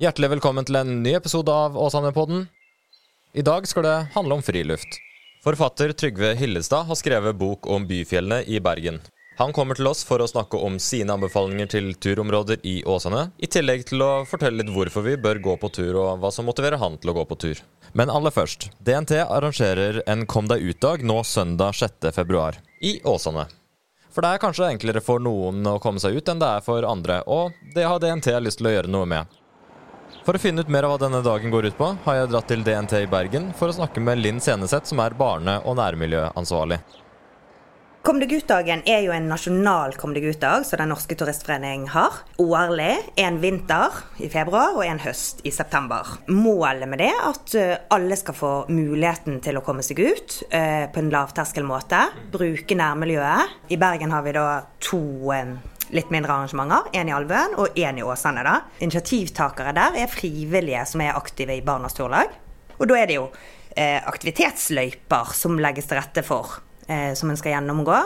Hjertelig velkommen til en ny episode av Åsane-podden. I dag skal det handle om friluft. Forfatter Trygve Hillestad har skrevet bok om byfjellene i Bergen. Han kommer til oss for å snakke om sine anbefalinger til turområder i Åsane, i tillegg til å fortelle litt hvorfor vi bør gå på tur, og hva som motiverer han til å gå på tur. Men aller først. DNT arrangerer en Kom deg ut-dag nå søndag 6.2. i Åsane. For det er kanskje enklere for noen å komme seg ut enn det er for andre, og det har DNT lyst til å gjøre noe med. For å finne ut mer av hva denne dagen går ut på, har jeg dratt til DNT i Bergen for å snakke med Linn Seneseth, som er barne- og nærmiljøansvarlig. Kom deg ut-dagen er jo en nasjonal kom deg ut-dag som Den norske turistforening har. Årlig. En vinter i februar og en høst i september. Målet med det er at eh, alle skal få muligheten til å komme seg ut eh, på en lavterskelmåte. Bruke nærmiljøet. I Bergen har vi da to eh, litt mindre arrangementer. Én i Alvøen og én i Åsane. da. Initiativtakere der er frivillige som er aktive i Barnas Turlag. Og da er det jo eh, aktivitetsløyper som legges til rette for eh, som en skal gjennomgå.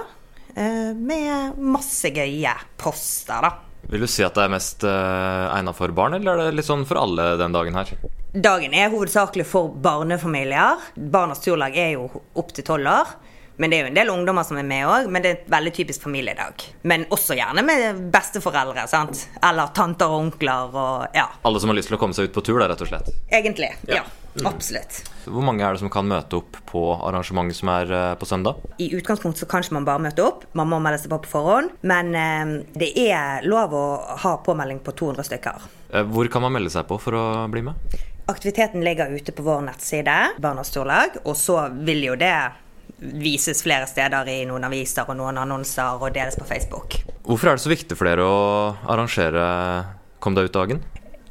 Eh, med masse gøye poster, da. Vil du si at det er mest eh, egnet for barn, eller er det litt sånn for alle den dagen her? Dagen er hovedsakelig for barnefamilier. Barnas turlag er jo opptil tolv år. Men det er jo en del ungdommer som er med òg. Men det er et veldig typisk familiedag. Men også gjerne med besteforeldre. sant? Eller tanter og onkler og ja. Alle som har lyst til å komme seg ut på tur, da, rett og slett? Egentlig. Ja. ja. Absolutt. Hvor mange er det som kan møte opp på arrangementet som er eh, på søndag? I utgangspunktet så kan ikke man bare møte opp, man må melde seg på på forhånd. Men eh, det er lov å ha påmelding på 200 stykker. Eh, hvor kan man melde seg på for å bli med? Aktiviteten ligger ute på vår nettside, Barnas Storlag. og så vil jo det vises flere steder i noen aviser og noen annonser og deles på Facebook. Hvorfor er det så viktig for dere å arrangere Kom deg ut-dagen?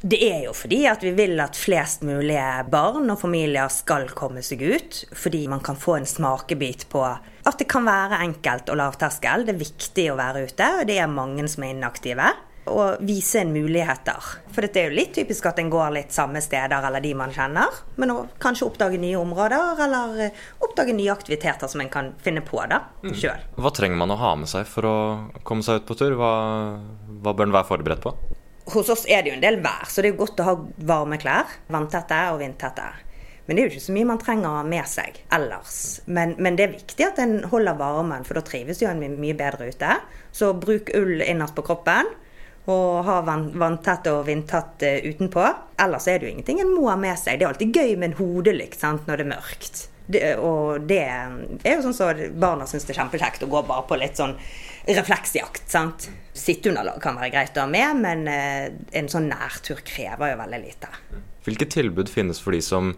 Det er jo fordi at vi vil at flest mulig barn og familier skal komme seg ut. Fordi man kan få en smakebit på at det kan være enkelt og lavterskel. Det er viktig å være ute, og det er mange som er inaktive. Og vise en muligheter. For det er jo litt typisk at en går litt samme steder eller de man kjenner. Men å kanskje oppdage nye områder, eller oppdage nye aktiviteter som en kan finne på da, sjøl. Mm. Hva trenger man å ha med seg for å komme seg ut på tur? Hva, hva bør en være forberedt på? hos oss er det jo en del vær, så det er godt å ha varme klær. Vanntette og vindtette. Men det er jo ikke så mye man trenger med seg ellers. Men, men det er viktig at en holder varmen, for da trives jo en mye bedre ute. Så bruk ull innerst på kroppen. Og ha vanntett og vindtett eh, utenpå. Ellers er det jo ingenting en må ha med seg. Det er alltid gøy med en hodelykt når det er mørkt. Det, og det er jo sånn som så barna syns det er kjempekjekt å gå bare på litt sånn refleksjakt. sant? Sitteunderlag kan være greit å ha med, men eh, en sånn nærtur krever jo veldig lite. Hvilke tilbud finnes for de som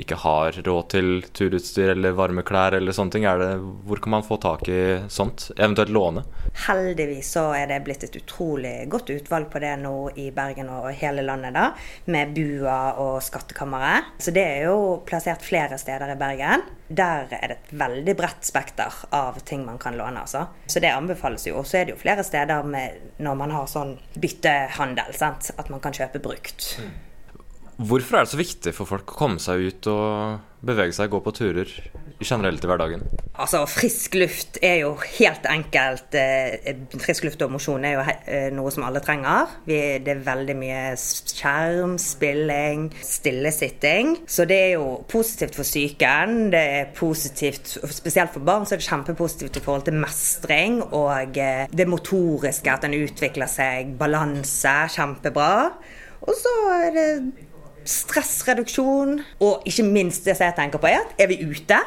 ikke har råd til turutstyr eller varme klær eller sånne ting? Det, hvor kan man få tak i sånt? Eventuelt låne? Heldigvis så er det blitt et utrolig godt utvalg på det nå i Bergen og hele landet, da. Med BUA og Skattkammeret. Så det er jo plassert flere steder i Bergen. Der er det et veldig bredt spekter av ting man kan låne, altså. Så det anbefales jo. Og så er det jo flere steder med, når man har sånn byttehandel, sant? at man kan kjøpe brukt. Mm. Hvorfor er det så viktig for folk å komme seg ut og bevege seg, gå på turer generelt i hverdagen? Altså, Frisk luft er jo helt enkelt eh, Frisk luft og mosjon er jo eh, noe som alle trenger. det er veldig mye skjerm, spilling, stillesitting. Så det er jo positivt for psyken. Det er positivt, spesielt for barn så er det kjempepositivt i forhold til mestring og eh, det motoriske, at en utvikler seg, balanse. Kjempebra. Og så er det stressreduksjon, og ikke minst det som jeg tenker på, er at er vi ute,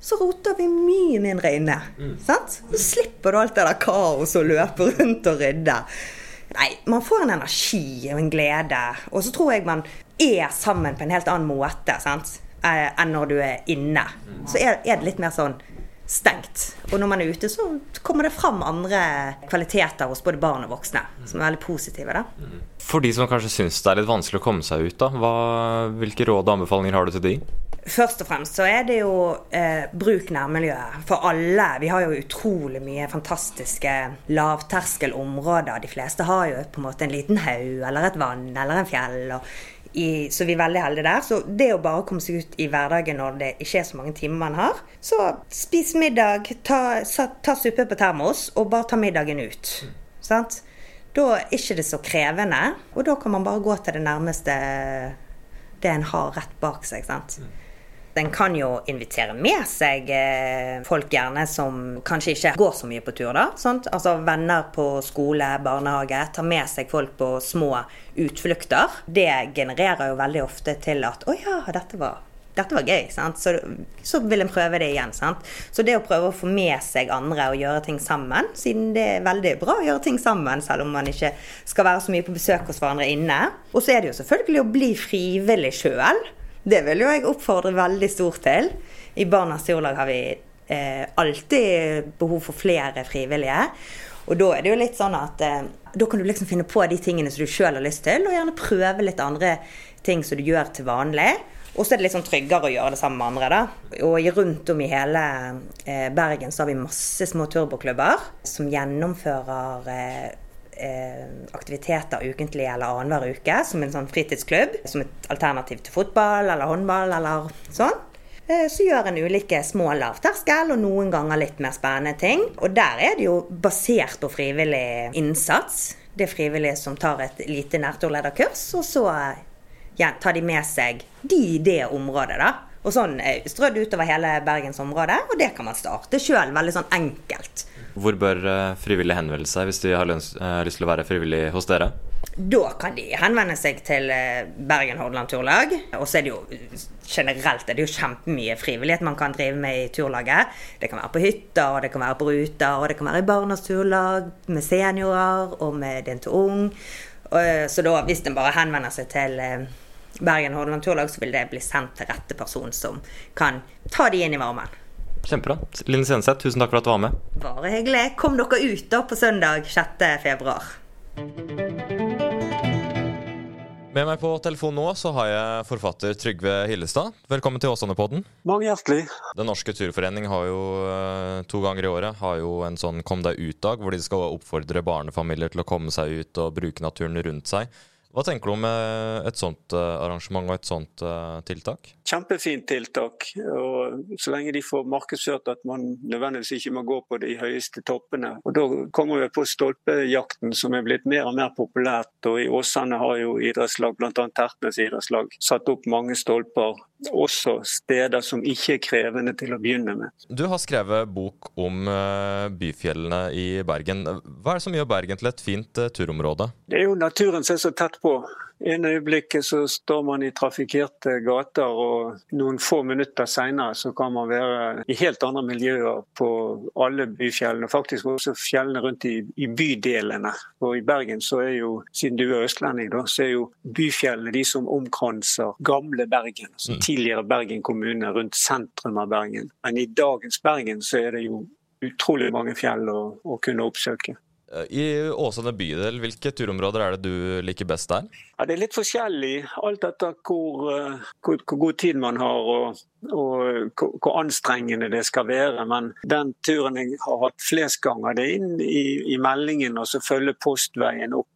så roter vi mye mindre inne. Mm. Sant? Så slipper du alt det der kaoset og løpe rundt og rydde. Nei, man får en energi og en glede. Og så tror jeg man er sammen på en helt annen måte sant? Eh, enn når du er inne. Så er, er det litt mer sånn stengt. Og når man er ute, så kommer det fram andre kvaliteter hos både barn og voksne som er veldig positive. da. For de som kanskje syns det er litt vanskelig å komme seg ut, da, hva, hvilke råd og anbefalinger har du til de? Først og fremst så er det jo eh, bruk nærmiljøet for alle. Vi har jo utrolig mye fantastiske lavterskelområder. De fleste har jo på en måte en liten haug eller et vann eller en fjell. og i, så vi er veldig heldige der. Så det å bare komme seg ut i hverdagen når det ikke er så mange timer man har Så spis middag, ta, ta suppe på termos, og bare ta middagen ut. Sant? Da er det ikke så krevende, og da kan man bare gå til det nærmeste det en har rett bak seg. sant? En kan jo invitere med seg eh, folk gjerne som kanskje ikke går så mye på tur. da, sant? Altså Venner på skole, barnehage. Ta med seg folk på små utflukter. Det genererer jo veldig ofte til at 'Å ja, dette var dette var gøy, sant? Så, så, vil en prøve det igjen. Sant? Så det å prøve å få med seg andre og gjøre ting sammen, siden det er veldig bra å gjøre ting sammen, selv om man ikke skal være så mye på besøk hos hverandre inne. Og så er det jo selvfølgelig å bli frivillig sjøl. Det vil jo jeg oppfordre veldig stort til. I Barnas Jordlag har vi eh, alltid behov for flere frivillige. Og da er det jo litt sånn at eh, da kan du liksom finne på de tingene som du sjøl har lyst til, og gjerne prøve litt andre ting som du gjør til vanlig. Og så er det litt sånn tryggere å gjøre det sammen med andre. da. Og rundt om i hele eh, Bergen så har vi masse små turboklubber som gjennomfører eh, aktiviteter ukentlig eller annenhver uke som en sånn fritidsklubb. Som et alternativ til fotball eller håndball eller sånn. Eh, så gjør en ulike små lavterskel og noen ganger litt mer spennende ting. Og der er det jo basert på frivillig innsats. Det er frivillige som tar et lite nærtorlederkurs, og så ja, tar de med seg de i det området. da. Og sånn eh, strødd utover hele bergensområdet, og det kan man starte sjøl. Veldig sånn enkelt. Hvor bør eh, frivillige henvende seg hvis de har eh, lyst til å være frivillig hos dere? Da kan de henvende seg til Bergen Hordaland Turlag. Og så er det jo generelt det er jo kjempemye frivillighet man kan drive med i turlaget. Det kan være på hytter, og det kan være på ruter, og det kan være i Barnas Turlag med seniorer og med Din til ung. Så da, hvis en bare henvender seg til Bergen Hordaland Turlag, så vil det bli sendt til rette person som kan ta de inn i varmen. Kjempebra. Linn Senseth, tusen takk for at du var med. Bare hyggelig. Kom dere ut da på søndag 6. februar. Med meg på telefon nå så har jeg forfatter Trygve Hillestad. Velkommen til Åsane-podden. Mange hjertelig. Den norske turforening har jo eh, to ganger i året har jo en sånn Kom deg ut-dag, hvor de skal oppfordre barnefamilier til å komme seg ut og bruke naturen rundt seg. Hva tenker du om eh, et sånt eh, arrangement og et sånt eh, tiltak? Kjempefint tiltak. og Så lenge de får markedsført at man nødvendigvis ikke må gå på de høyeste toppene. Og Da kommer vi på stolpejakten som er blitt mer og mer populært. og I Åsane har jo idrettslag, bl.a. Tertnes idrettslag, satt opp mange stolper også steder som ikke er krevende til å begynne med. Du har skrevet bok om eh, byfjellene i Bergen. Hva er det som gjør Bergen til et fint eh, turområde? Det er jo naturen som er så tett på. En øyeblikket så står man i trafikkerte gater, og noen få minutter senere så kan man være i helt andre miljøer på alle byfjellene. Faktisk også fjellene rundt i, i bydelene. Og i Bergen så er jo, siden du er østlending, da, så er jo byfjellene de som omkranser gamle Bergen. Altså mm. tidligere Bergen kommune, rundt sentrum av Bergen. Men i dagens Bergen så er det jo utrolig mange fjell å, å kunne oppsøke. I Åsane bydel, hvilke turområder er det du liker best der? Ja, det er litt forskjellig, alt etter hvor, eh, hvor, hvor god tid man har og, og hvor, hvor, anstrengende det skal være. Men den turen jeg har hatt flest ganger, det er inn i, i meldingen og så følge postveien opp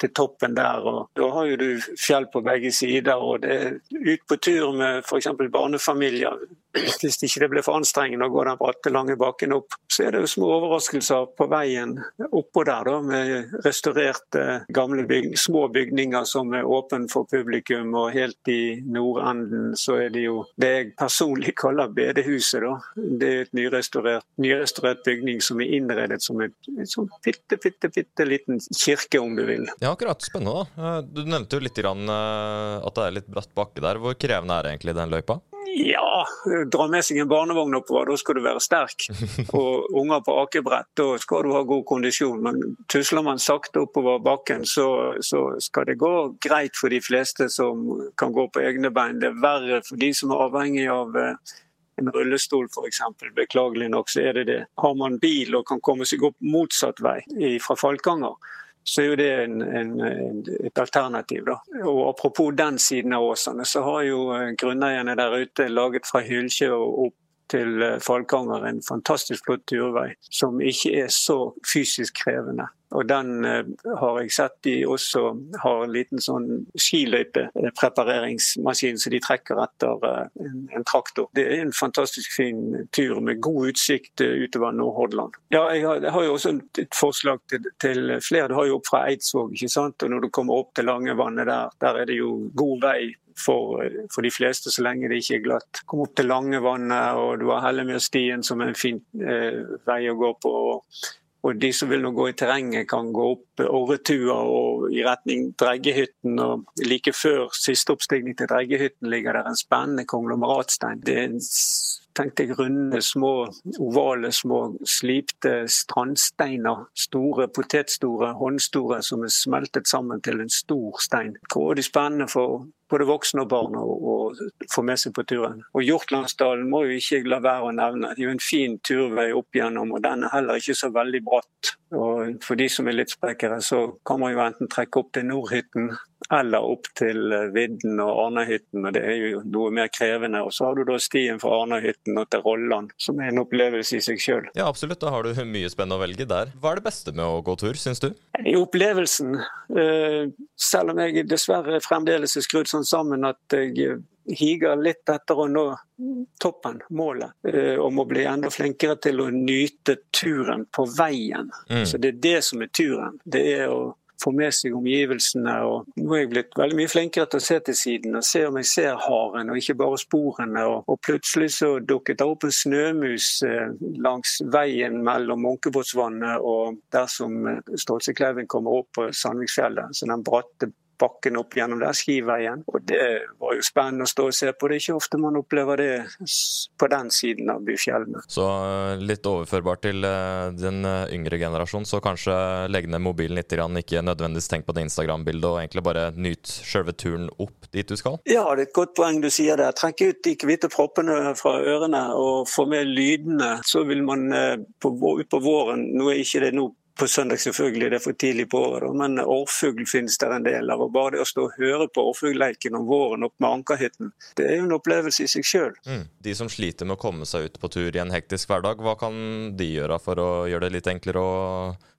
til toppen der. og Da har jo du fjell på begge sider. og det er Ut på tur med f.eks. barnefamilier hvis ikke det blir for anstrengende å gå den bratte, lange bakken opp, så er det jo små overraskelser på veien oppå der, da, med restaurerte gamle byg små bygninger som er åpne for publikum. Og helt i nordenden så er det jo det jeg personlig kaller bedehuset. da. Det er et nyrestaurert, nyrestaurert bygning som er innredet som et, et sånn bitte, bitte, bitte liten kirke, om du vil. Ja, akkurat. Spennende. da. Du nevnte jo litt grann, eh, at det er litt bratt bakke der. Hvor krevende er egentlig den løypa? Ja, dra med seg en barnevogn oppover, da skal du være sterk. Og unger på akebrett, da skal du ha god kondisjon. Men tusler man sakte oppover bakken, så, så, skal det gå greit for de fleste som kan gå på egne bein. Det er verre for de som er avhengig av eh, en rullestol f.eks. Beklagelig nok så er det det. Har man bil og kan komme seg opp motsatt vei fra Falkanger, så er jo det en, en, et alternativ. Da. Og Apropos den siden av Åsane, så har jo eh, grunneierne der ute laget fra Hylkje og opp til eh, Falkanger en fantastisk flott turvei som ikke er så fysisk krevende. Og den har jeg sett de også har en liten sånn skiløypeprepareringsmaskin som de trekker etter en, en, traktor. Det er en fantastisk fin tur med god utsikt utover Nordhordland. Ja, jeg har, jeg har, jo også et forslag til, til flere. Du har jo opp fra Eidsvåg, ikke sant? og når du kommer opp til Langevannet der, der er det jo god vei for, for, de fleste, så lenge det ikke er glatt. Kom opp til Langevannet, og du har Hellemyrstien som er en fin eh, vei å gå på. Og de som vil nå gå i terrenget, kan gå opp Orretua og i retning Dreggehytten. Og like før siste oppstigning til Dreggehytten ligger der en spennende konglomeratstein. Det er en tenkte jeg runde, små, ovale, små slipte strandsteiner. Store, potetstore, håndstore, som er smeltet sammen til en stor stein. Grådig spennende for både voksne og barn å få med seg på turen. Og Hjortlandsdalen må jo ikke la være å nevne. Det er jo en fin turvei opp igjennom, og den er heller ikke så veldig bratt. Og For de som er litt sprekere, så kan man jo enten trekke opp til Nordhytten eller opp til eh, Vidden og Arnahytten, og det er jo noe mer krevende. Og så har du da stien fra Arnahytten og til Rolland, som er en opplevelse i seg sjøl. Ja, absolutt. Da har du mye spennende å velge der. Hva er det beste med å gå tur, syns du? I opplevelsen. Eh, selv om jeg dessverre fremdeles er skrudd sånn sammen at jeg higer litt etter å nå toppen, målet. om må bli enda flinkere til å nyte turen på veien. Mm. Så Det er det som er turen. Det er å få med seg omgivelsene. og Nå er jeg blitt veldig mye flinkere til å se til siden og se om jeg ser haren, og ikke bare sporene. Og, og plutselig så dukket det opp en snømus eh, langs veien mellom Munkebåtsvannet og der som eh, kommer opp på Sandviksfjellet. Så den bratte bakken opp gjennom der skiveien. Og det var jo spennende å stå og se på. Det er ikke ofte man opplever det på den siden av byfjellene. Så eh, litt overførbart til eh, den eh, yngre generasjon, så kanskje legge ned mobilen litt, ikke nødvendigvis tenk på det Instagram-bildet, og egentlig bare nyt selve turen opp dit du skal? Ja, det er et godt poeng du sier der. Trekk ut de hvite proppene fra ørene og få med lydene. Så vil man på, våren, nå er ikke det nå på søndag selvfølgelig, det er for tidlig på året, men årfugl finnes der en del av. og Bare det å stå og høre på årfuglleiken om våren opp med Ankerhytten, det er jo en opplevelse i seg sjøl. Mm. De som sliter med å komme seg ut på tur i en hektisk hverdag, hva kan de gjøre for å gjøre det litt enklere å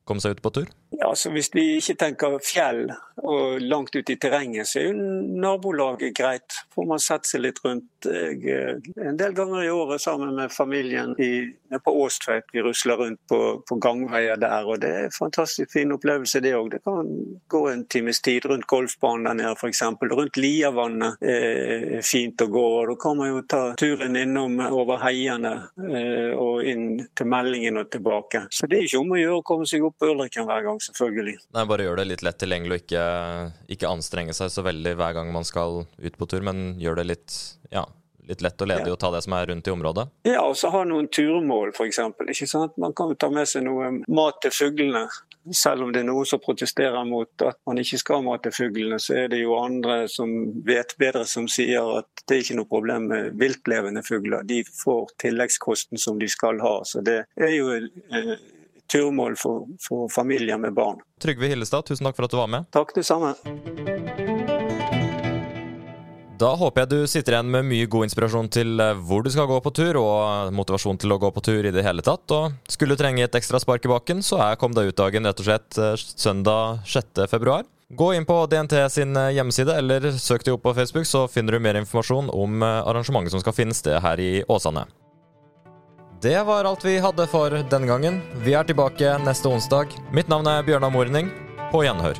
komme seg ut på tur? Ja, så Hvis vi ikke tenker fjell og langt ut i terrenget, så er jo nabolaget greit. Får man sett seg litt rundt. Jeg, eh, en del ganger i året sammen med familien i, på Åstveit. Vi rusler rundt på, på, gangveier der, og det er en fantastisk fin opplevelse det òg. Det kan gå en times tid rundt golfbanen der nede f.eks. Rundt Liavannet er fint å gå. og Da kan man jo ta turen innom over heiene eh, og inn til Meldingen og tilbake. Så det er ikke om å gjøre å komme seg opp på Ulriken hver gang selvfølgelig. Nei, Bare gjør det litt lett tilgjengelig og ikke, ikke anstrenge seg så veldig hver gang man skal ut på tur, men gjør det litt, ja, litt lett og ledig ja. å ta det som er rundt i området? Ja, og så ha noen turmål, f.eks. Man kan jo ta med seg noe mat til fuglene. Selv om det er noen som protesterer mot at man ikke skal ha mat til fuglene, så er det jo andre som vet bedre, som sier at det er ikke noe problem med viltlevende fugler. De får tilleggskosten som de skal ha. Så det er jo eh, turmål for, for familier med barn. Trygve Hillestad, tusen takk for at du var med. Takk, det samme. Da håper jeg du sitter igjen med mye god inspirasjon til eh, hvor du skal gå på tur, og motivasjon til å gå på tur i det hele tatt. Og skulle du trenge et ekstra spark i bakken, så er Kom deg ut-dagen rett og slett eh, søndag 6. februar. Gå inn på DNT sin eh, hjemmeside, eller søk deg opp på Facebook, så finner du mer informasjon om arrangementet som skal finne sted her i Åsane. Det var alt vi hadde for denne gangen. Vi er tilbake neste onsdag. Mitt navn er Bjørnar Morning. På gjenhør.